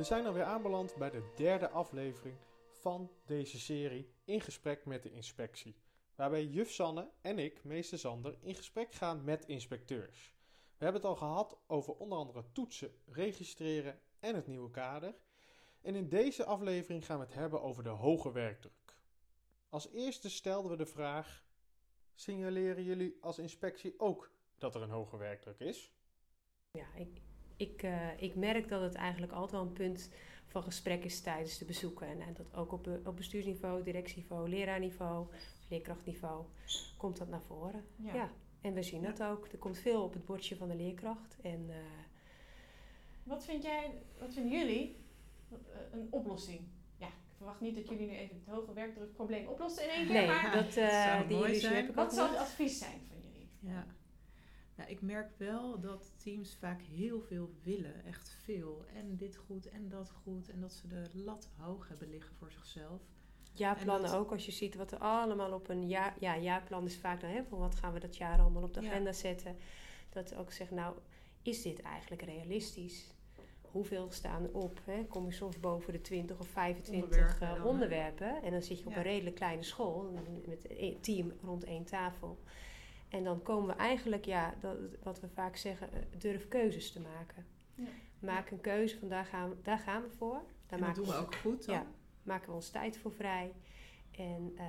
We zijn alweer aanbeland bij de derde aflevering van deze serie In gesprek met de inspectie. Waarbij juf Sanne en ik, meester Sander, in gesprek gaan met inspecteurs. We hebben het al gehad over onder andere toetsen, registreren en het nieuwe kader. En in deze aflevering gaan we het hebben over de hoge werkdruk. Als eerste stelden we de vraag: signaleren jullie als inspectie ook dat er een hoge werkdruk is? Ja, ik, ik, eh, ik merk dat het eigenlijk altijd wel een punt van gesprek is tijdens de bezoeken. En, en dat ook op, op bestuursniveau, directieniveau, leraarniveau, leerkrachtniveau komt dat naar voren. Ja. Ja. En we zien dat ook. Er komt veel op het bordje van de leerkracht. En eh, Wat, vind jij, wat vinden jullie eh, een oplossing? Ja, ik verwacht niet dat jullie nu even het hoge werkdrukprobleem oplossen in één keer. nee, maar dat, eh zou die mooi illusie zijn. heb ik ook wat zou het advies zijn van jullie? Ja. Nou, ik merk wel dat teams vaak heel veel willen, echt veel. En dit goed en dat goed. En dat ze de lat hoog hebben liggen voor zichzelf. Ja, En plannen ook. Als je ziet wat er allemaal op een jaar... Ja, jaarplan is vaak dan, hè, van wat gaan we dat jaar allemaal op de Ja. agenda zetten. Dat ook zegt, nou, is dit eigenlijk realistisch? Hoeveel staan er op? Hè? Kom je soms boven de 20 of 25 Onderwerpen eh, onderwerpen. En dan zit je op Ja. een redelijk kleine school met een team rond één tafel. En dan komen we eigenlijk, ja, dat, wat we vaak zeggen, eh, durf keuzes te maken. Ja. Maak een keuze van daar gaan we, daar gaan we voor. Daar en dat maken doen we ook goed dan. Ja. maken we ons tijd voor vrij. En eh,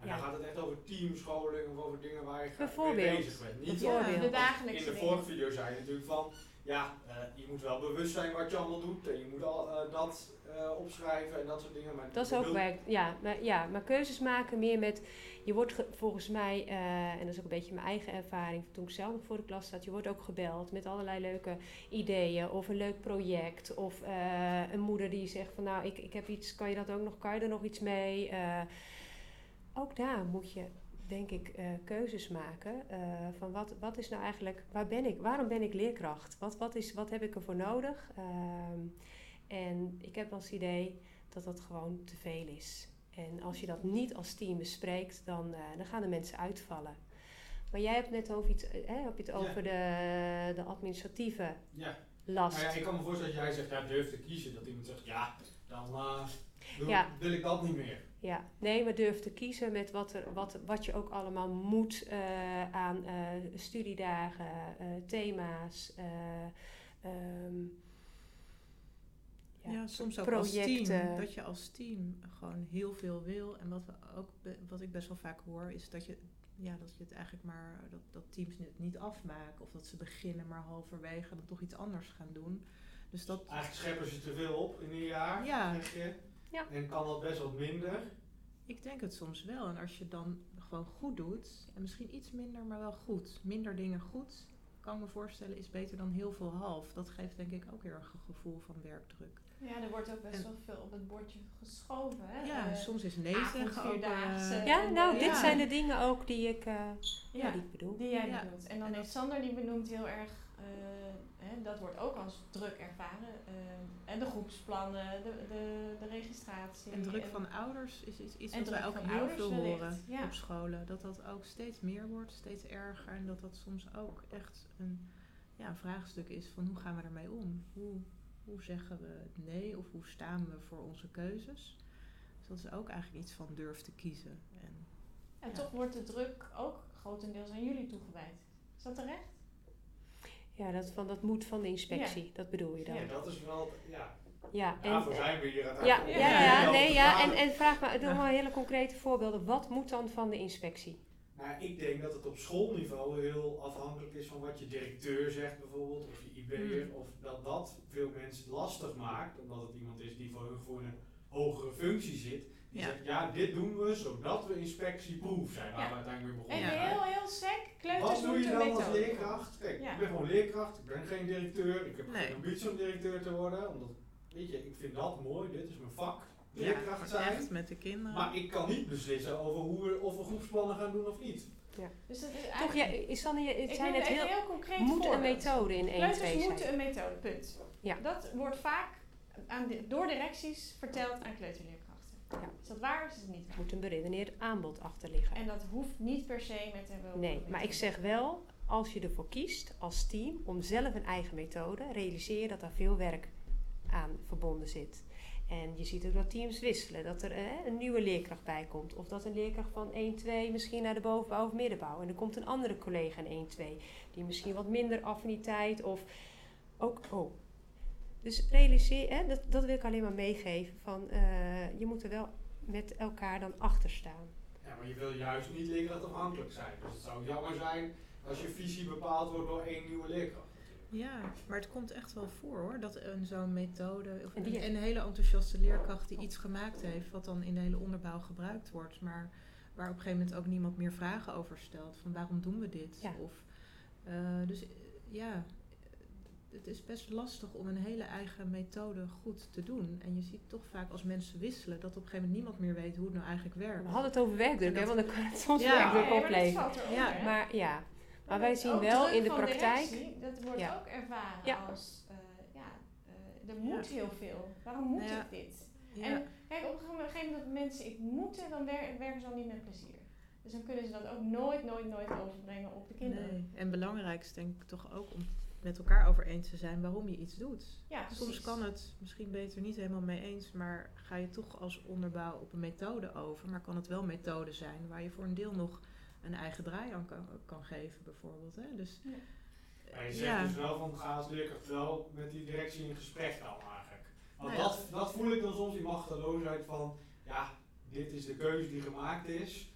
En Ja. dan gaat het echt over teamscholing of over dingen waar je mee bezig bent. Niet Bijvoorbeeld. de In dagelijkse de dingen. vorige video zei je natuurlijk van, ja, eh, je moet wel bewust zijn wat je allemaal doet en je moet al eh, dat eh, opschrijven en dat soort dingen. Maar dat is ook bedoel- werk. Ja maar, ja, maar keuzes maken meer met. Je wordt ge- volgens mij, eh, en dat is ook een beetje mijn eigen ervaring toen ik zelf nog voor de klas zat, je wordt ook gebeld met allerlei leuke ideeën of een leuk project of eh, een moeder die zegt van nou ik, ik heb iets, kan je dat ook nog, kan je er nog iets mee? Eh, ook daar moet je denk ik keuzes maken van wat, wat is nou eigenlijk, waar ben ik, waarom ben ik leerkracht? Wat, wat, is, wat heb ik ervoor nodig? Ehm, en ik heb wel idee dat dat gewoon te veel is. En als je dat niet als team bespreekt, dan, eh, dan gaan de mensen uitvallen. Maar jij hebt net over iets, eh, hè, heb je het Ja. over de, de administratieve Ja, last. nou ja, ik kan me voorstellen dat jij zegt, ja, durf te kiezen. Dat iemand zegt, ja, dan eh, wil, Ja. wil ik dat niet meer. Ja, nee, maar durf te kiezen met wat, er, wat, wat je ook allemaal moet aan studiedagen, thema's. eh, ehm, Ja, soms ook als team. Dat je als team gewoon heel veel wil. En wat, we ook wat ik best wel vaak hoor, is dat je, ja, dat je het eigenlijk maar, dat, dat teams het niet afmaken. Of dat ze beginnen maar halverwege dan toch iets anders gaan doen. Dus dat, Eigenlijk scheppen ze te veel op in een jaar, Ja. zeg je. Ja. En kan dat best wat minder. ik denk het soms wel. En als je dan gewoon goed doet, en misschien iets minder, maar wel goed. Minder dingen goed, kan ik me voorstellen, is beter dan heel veel half. Dat geeft denk ik ook heel erg een gevoel van werkdruk. Ja, er wordt ook best En- wel veel op het bordje geschoven. Hè? Ja, Eh, soms is nee zeggen ook... eh, ja, nou, Ja. dit zijn de dingen ook die ik, eh, ja. ja, die ik bedoel. die jij Ja. bedoelt. En dan En heeft Sander die benoemt heel erg, eh, hè, dat wordt ook als druk ervaren. en de groepsplannen, de, de, de registratie. En druk van ouders is iets, iets en wat wij ook heel veel horen ja. op scholen. Dat dat ook steeds meer wordt, steeds erger. En dat dat soms ook echt een, ja, vraagstuk is van hoe gaan we ermee om? Hoe, hoe zeggen we nee of hoe staan we voor onze keuzes? Dus dat is ook eigenlijk iets van durf te kiezen. En, En Ja. toch wordt de druk ook grotendeels aan jullie toegewijd. Is dat terecht? Ja, dat, van, dat moet van de inspectie, dat bedoel je dan. Ja, dat is wel, ja, ja en, daarvoor zijn we hier ja, ja, Ja, nee, ja. En, en vraag maar, doe maar hele concrete voorbeelden. Wat moet dan van de inspectie? Nou, ik denk dat het op schoolniveau heel afhankelijk is van wat je directeur zegt bijvoorbeeld, of je IB'er, Hmm. of dat dat veel mensen lastig maakt, omdat het iemand is die voor hun voor een hogere functie zit. Die Ja. zegt, ja, dit doen we zodat we inspectieproof zijn, waar Ja. we uiteindelijk mee En begonnen. Ja. heel, heel sec, kleuters Wat doe je dan als leerkracht? Kijk, Ja. ik ben gewoon leerkracht, ik ben geen directeur, ik heb Nee. geen ambitie om directeur te worden, omdat, weet je, ik vind dat mooi, dit is mijn vak, leerkracht zijn. echt met de kinderen. Maar ik kan niet beslissen over hoe we, of we groepsplannen gaan doen of niet. Dus dat is Toch, eigenlijk... ja, is dan, je, zijn het heel, heel concreet moet een methode in één, Kleuters twee zijn. moeten een methode, punt. Ja. Dat wordt vaak aan de- door directies verteld aan kleuterleerkrachten. Ja. Is dat waar of is het niet Er waar? moet een beredeneerd aanbod achter liggen. En dat hoeft niet per se met een Nee, maar ik zeg wel, als je ervoor kiest als team om zelf een eigen methode, realiseer je dat daar veel werk verbonden zit. En je ziet ook dat teams wisselen, dat er eh, een nieuwe leerkracht bij komt. Of dat een leerkracht van 1-2 misschien naar de bovenbouw of middenbouw. En er komt een andere collega in 1-2, die misschien wat minder affiniteit of ook. Oh. Dus realiseer, hè, dat, dat wil ik alleen maar meegeven. Van, eh, je moet er wel met elkaar dan achter staan. Ja, maar je wil juist niet leerkrachtafhankelijk zijn. Dus het zou jammer zijn als je visie bepaald wordt door één nieuwe leerkracht. Ja, maar het komt echt wel voor hoor. Dat een zo'n methode, of En een, die- een hele enthousiaste leerkracht die iets gemaakt heeft, wat dan in de hele onderbouw gebruikt wordt, maar waar op een gegeven moment ook niemand meer vragen over stelt. Van waarom doen we dit? Ja. Of, eh, dus eh, ja, het is best lastig om een hele eigen methode goed te doen. En je ziet toch vaak als mensen wisselen dat op een gegeven moment niemand meer weet hoe het nou eigenlijk werkt. We hadden het over werkdruk, hè, want dan kan het soms Ja. werkdruk opleveren. Ja? Maar ja, maar wij zien wel in de praktijk. directie, dat wordt Ja. ook ervaren Ja. als, eh, ja, eh, er moet Ja. heel veel. Waarom moet Ja. ik dit? Ja. En kijk, op een gegeven moment dat mensen ik moeten, dan wer- werken ze al niet met plezier. Dus dan kunnen ze dat ook nooit, nooit, nooit overbrengen op de kinderen. Nee. En belangrijkst denk ik toch ook om met elkaar over eens te zijn waarom je iets doet. Ja. Soms kan het misschien beter niet helemaal mee eens, maar ga je toch als onderbouw op een methode over. Maar kan het wel methode zijn waar je voor een deel nog een eigen draai aan kan, kan geven, bijvoorbeeld. Hè? Dus, Maar je zegt ja. dus wel van ga als leerkracht wel met die directie in gesprek dan eigenlijk. Want Nou ja. dat, dat voel ik dan soms, die machteloosheid van ja, dit is de keuze die gemaakt is.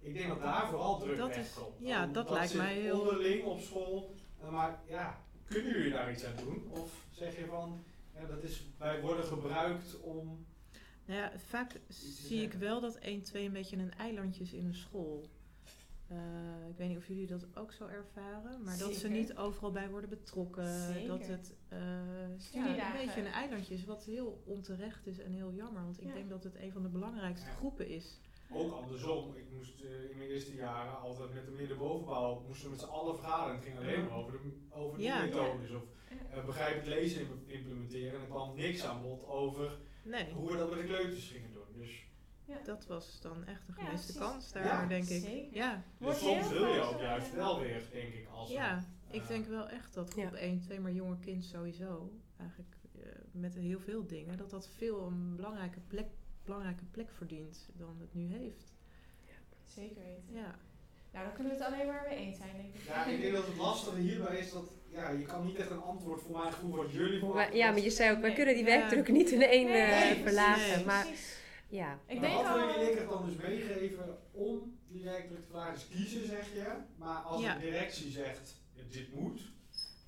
Ik denk dat daar vooral druk Dat is- wegkomt. ja, dat lijkt zit mij heel- onderling op school. eh, Maar ja, kunnen jullie daar iets aan doen? Of zeg je van, ja, dat is, wij worden gebruikt om... nou ja, vaak zie ik wel dat 1, 2 een beetje een eilandje is in een school. Eh, ik weet niet of jullie dat ook zo ervaren, maar dat ze niet overal bij worden betrokken. Zeker. Dat het eh, ja, een beetje een eilandje is, wat heel onterecht is en heel jammer. Want ik Ja. denk dat het een van de belangrijkste Ja. groepen is. Ook andersom, ik moest eh, in mijn eerste jaren altijd met de middenbovenbouw, moesten we met z'n allen vergaderen. Het ging alleen maar over de, over de Ja. methodes of uh, begrijpend lezen im- implementeren. En er kwam niks aan bod over Nee, hoe we dat met de kleuters gingen doen. Dus, dat was dan echt de Ja, gemiste kans daar, Ja. denk ik. Zeker. Ja, dus Wordt soms heel wil je ook juist ja. wel weer, denk ik, als een, ja. Ik eh, denk wel echt dat Ja. groep 1, 2, maar jonge kind sowieso, eigenlijk eh, met heel veel dingen, dat dat veel een belangrijke plek, belangrijke plek verdient dan het nu heeft. Zeker weten. Ja, Nou, dan kunnen we het alleen maar mee eens zijn, denk ik. Ja, ik denk dat het lastige hierbij is dat ja, je kan niet echt een antwoord voor mijn gevoel wat jullie Wij- verwachten. ja, maar je zei ook, wij Nee. kunnen die Ja. werkdruk niet in één Nee, eh, verlagen. nee. Maar Precies. Ja, Ik maar denk wat wil je leerkracht dan dus meegeven om die werkdruk te verlagen? Dus kiezen zeg je, maar als Ja. de directie zegt ja, dit moet,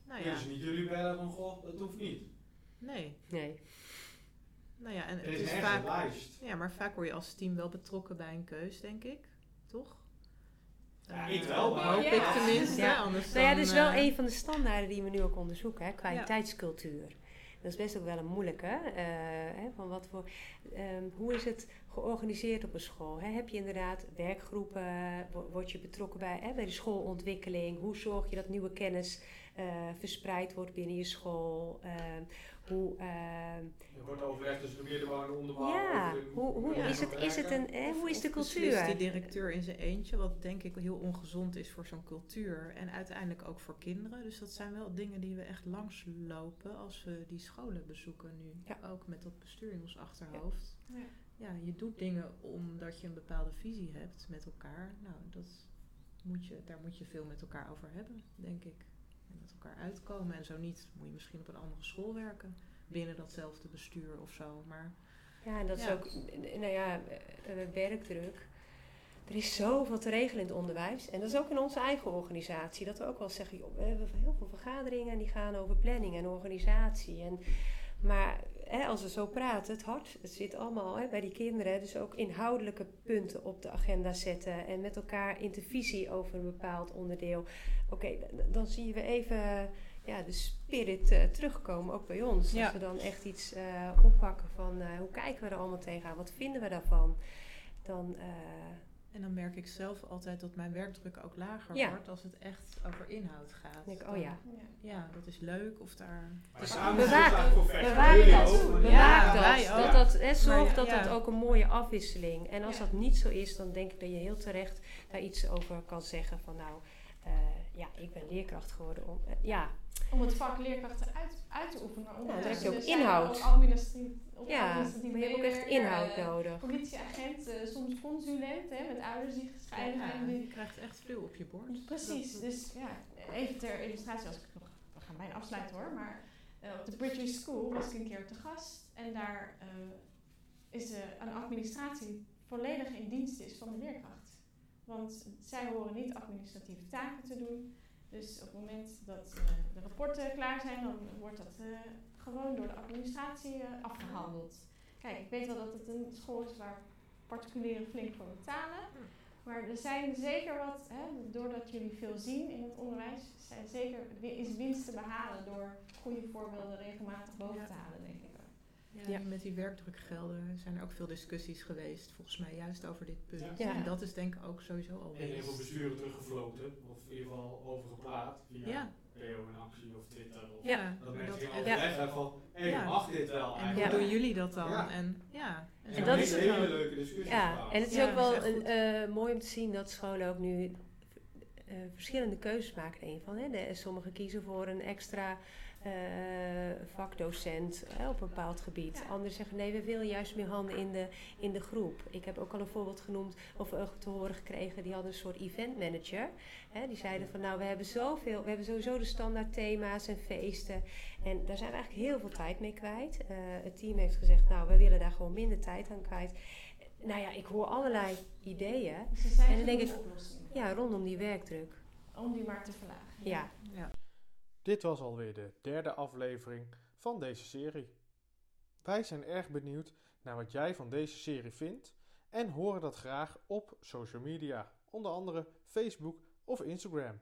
nou ja, kunnen ze niet jullie bellen van goh, dat hoeft niet. nee. nee. Nou ja, en het is vaak, lijst. ja, maar vaak word je als team wel betrokken bij een keus, denk ik. Toch? Ja, Eh, ik wel, maar- Hoop Ja. ik tenminste, Ja. anders Nou ja, dat is wel eh, een van de standaarden die we nu ook onderzoeken, hè, kwaliteitscultuur. Dat is best ook wel een moeilijke. eh, hè, van wat voor, ehm, hoe is het georganiseerd op een school? Hè? Heb je inderdaad werkgroepen? Wo- Word je betrokken bij, hè, bij de schoolontwikkeling? Hoe zorg je dat nieuwe kennis eh, verspreid wordt binnen je school? Ehm, hoe, Er wordt overlegd tussen de middenbouw en de onderbouw. ja, de- hoe, hoe, ja, is, het, is het een, hoe is of de cultuur? die directeur in zijn eentje, wat denk ik heel ongezond is voor zo'n cultuur. En uiteindelijk ook voor kinderen. Dus dat zijn wel dingen die we echt langslopen als we die scholen bezoeken nu. Ja. Ook met dat bestuur in ons achterhoofd. Ja. Ja, je doet dingen omdat je een bepaalde visie hebt met elkaar. Nou, dat moet je, daar moet je veel met elkaar over hebben, denk ik. En met elkaar uitkomen. En zo niet, moet je misschien op een andere school werken. Binnen datzelfde bestuur of zo. Maar Ja, en dat is ook, nou ja, eh, eh, werkdruk. Er is zoveel te regelen in het onderwijs. En dat is ook in onze eigen organisatie. Dat we ook wel zeggen, joh, we hebben heel veel vergaderingen en die gaan over planning en organisatie. En, maar hè, als we zo praten, het hart, het zit allemaal hè, bij die kinderen. Dus ook inhoudelijke punten op de agenda zetten. En met elkaar intervisie over een bepaald onderdeel. Oké, dan zien we even ja, de spirit eh, terugkomen, ook bij ons. Ja. Als we dan echt iets eh, oppakken van eh, hoe kijken we er allemaal tegenaan? Wat vinden we daarvan? Dan, En dan merk ik zelf altijd dat mijn werkdruk ook lager Ja. wordt als het echt over inhoud gaat. denk ik, oh ja. Ja. Ja, dat is leuk of daar. Het Jullie dat. Ja, dat. dat, dat hè, zorg dat dat ook een mooie afwisseling. En als Ja. dat niet zo is, dan denk ik dat je heel terecht daar iets over kan zeggen. Van nou, eh, ja, ik ben leerkracht geworden om, eh, ja, Om het vak leerkrachten uit, uit te oefenen. Ja, dan heb je ook inhoud. ook administratief- op ja, administratief maar je hebt ook echt inhoud eh, nodig. Politieagent, eh, soms consulent, hè, met ouders die gescheiden Ja, zijn. je krijgt echt veel op je bord. Precies, Dat- dus ja, even ter illustratie, als ik nog, we gaan bijna afsluiten hoor, maar op de Bridgeways School was ik een keer te gast en daar eh, is een administratie volledig in dienst is van de leerkracht. Want zij horen niet administratieve taken te doen, dus op het moment dat eh, de rapporten klaar zijn, dan wordt dat eh, gewoon door de administratie eh, afgehandeld. Kijk, ik weet wel dat het een school is waar particulieren flink voor betalen. Maar er zijn zeker wat, hè, doordat jullie veel zien in het onderwijs, zijn zeker, is winst te behalen door goede voorbeelden regelmatig boven te halen, denk ik. Ja, Met die werkdrukgelden zijn er ook veel discussies geweest, volgens mij juist over dit punt. En dat is denk ik ook sowieso al En heel veel besturen teruggefloten, of in ieder geval over gepraat, via Ja. PO in actie of Twitter. Of Ja. Dat mensen dat echt- overleggen van, hé, hey, Ja. mag dit wel En eigenlijk? hoe doen jullie dat dan? Ja. En ja, En, En dat is een hele leuke discussie. Ja, en het is Ja, ook wel een, eh, mooi om te zien dat scholen ook nu eh, verschillende keuzes maken. Een van, hè. De, sommigen kiezen voor een extra eh, vakdocent hè, op een bepaald gebied. Ja. Anderen zeggen nee, we willen juist meer handen in de, in de groep. Ik heb ook al een voorbeeld genoemd of eh, te horen gekregen. Die hadden een soort event manager. Hè. Die zeiden van nou, we hebben zoveel, we hebben sowieso de standaard thema's en feesten. En daar zijn we eigenlijk heel veel tijd mee kwijt. Eh, het team heeft gezegd, nou, we willen daar gewoon minder tijd aan kwijt. Nou ja, ik hoor allerlei ideeën Dus zijn En dan denk ik- oplossingen ja, rondom die werkdruk. om die maar te verlagen. Ja. ja. Dit was alweer de derde aflevering van deze serie. Wij zijn erg benieuwd naar wat jij van deze serie vindt en horen dat graag op social media, onder andere Facebook of Instagram.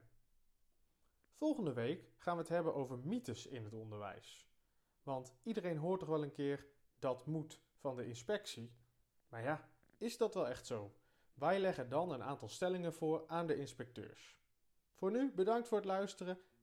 Volgende week gaan we het hebben over mythes in het onderwijs. Want iedereen hoort toch wel een keer dat moet van de inspectie. Maar ja, is dat wel echt zo? Wij leggen dan een aantal stellingen voor aan de inspecteurs. Voor nu bedankt voor het luisteren